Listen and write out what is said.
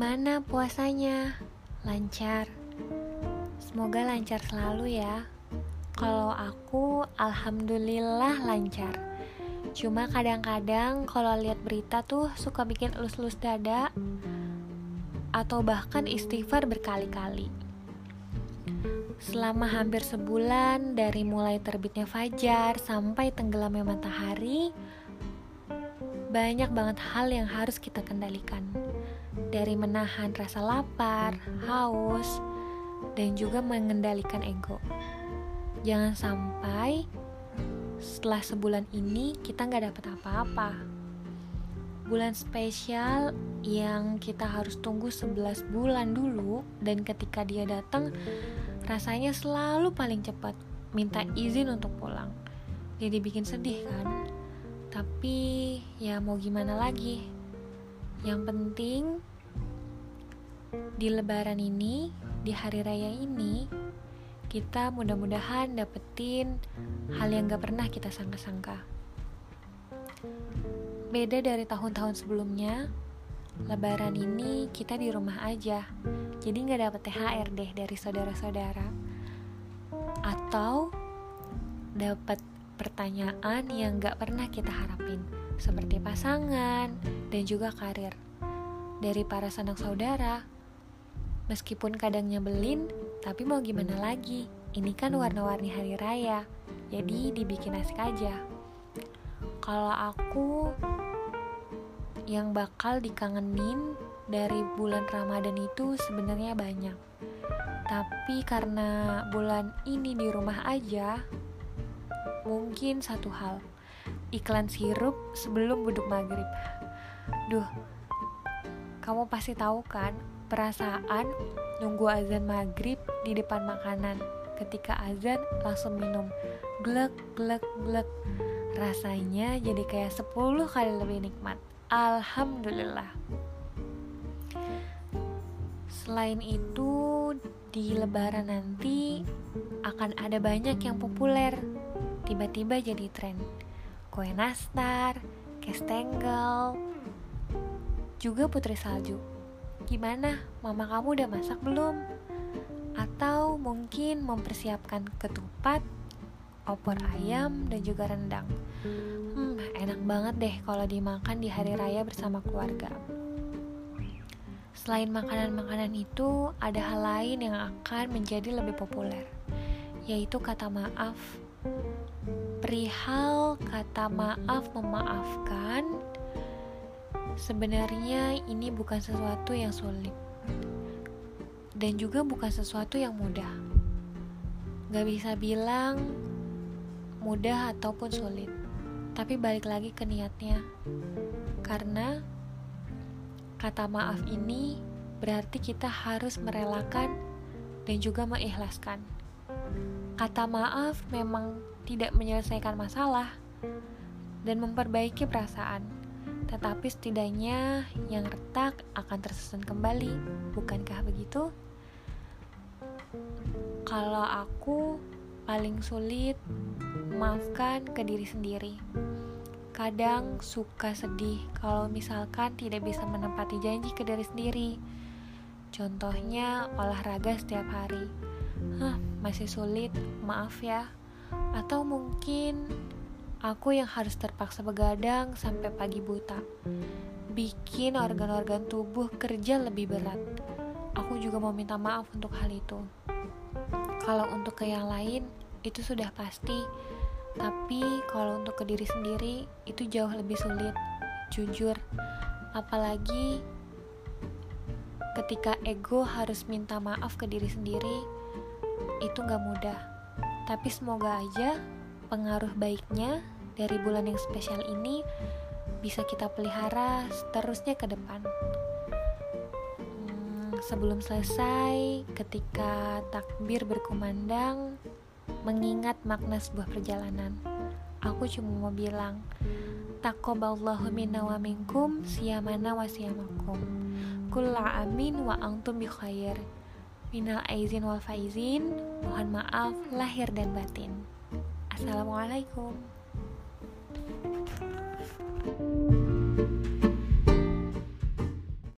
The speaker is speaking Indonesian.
Gimana puasanya? Lancar? Semoga lancar selalu ya. Kalau aku, alhamdulillah lancar. Cuma kadang-kadang kalau lihat berita tuh suka bikin elus-elus dada atau bahkan istighfar berkali-kali. Selama hampir sebulan dari mulai terbitnya fajar sampai tenggelamnya matahari, banyak banget hal yang harus kita kendalikan. Dari menahan rasa lapar, haus, dan juga mengendalikan ego. Jangan sampai setelah sebulan ini kita nggak dapat apa-apa. Bulan spesial yang kita harus tunggu 11 bulan dulu dan ketika dia datang rasanya selalu paling cepat minta izin untuk pulang. Jadi bikin sedih kan? Tapi ya mau gimana lagi? Yang penting di lebaran ini, di hari raya ini, kita mudah-mudahan dapetin hal yang gak pernah kita sangka-sangka. Beda dari tahun-tahun sebelumnya, lebaran ini kita di rumah aja. Jadi nggak dapet THR deh dari saudara-saudara. Atau dapat pertanyaan yang nggak pernah kita harapin seperti pasangan dan juga karir. Dari para sanak saudara meskipun kadang nyebelin tapi mau gimana lagi ini kan warna-warni hari raya jadi dibikin asik aja kalau aku yang bakal dikangenin dari bulan Ramadan itu sebenarnya banyak. Tapi karena bulan ini di rumah aja, mungkin satu hal, iklan sirup sebelum buduk maghrib. Duh, kamu pasti tahu kan perasaan nunggu azan maghrib di depan makanan. Ketika azan langsung minum, glek glek glek. Rasanya jadi kayak 10 kali lebih nikmat. Alhamdulillah. Selain itu, di lebaran nanti akan ada banyak yang populer. Tiba-tiba jadi tren. Kue nastar, kestengel, juga putri salju. Gimana, mama kamu udah masak belum? Atau mungkin mempersiapkan ketupat, opor ayam, dan juga rendang. Hmm, enak banget deh kalau dimakan di hari raya bersama keluarga. Selain makanan-makanan itu, ada hal lain yang akan menjadi lebih populer, yaitu kata maaf. Perihal kata maaf memaafkan, sebenarnya ini bukan sesuatu yang sulit, dan juga bukan sesuatu yang mudah. Gak bisa bilang mudah ataupun sulit, tapi balik lagi ke niatnya, karena Kata maaf ini berarti kita harus merelakan dan juga mengikhlaskan. Kata maaf memang tidak menyelesaikan masalah dan memperbaiki perasaan, tetapi setidaknya yang retak akan tersusun kembali, bukankah begitu? Kalau aku paling sulit memaafkan ke diri sendiri kadang suka sedih kalau misalkan tidak bisa menempati janji ke diri sendiri. Contohnya olahraga setiap hari. Hah, masih sulit, maaf ya. Atau mungkin aku yang harus terpaksa begadang sampai pagi buta. Bikin organ-organ tubuh kerja lebih berat. Aku juga mau minta maaf untuk hal itu. Kalau untuk ke yang lain, itu sudah pasti tapi kalau untuk ke diri sendiri itu jauh lebih sulit, jujur. Apalagi ketika ego harus minta maaf ke diri sendiri, itu gak mudah. Tapi semoga aja pengaruh baiknya dari bulan yang spesial ini bisa kita pelihara seterusnya ke depan. Hmm, sebelum selesai, ketika takbir berkumandang, mengingat makna sebuah perjalanan. Aku cuma mau bilang, Takoballahu minna wa minkum siyamana wa siyamakum. Kulla amin wa antum bi khair. Minal aizin wal faizin, mohon maaf lahir dan batin. Assalamualaikum.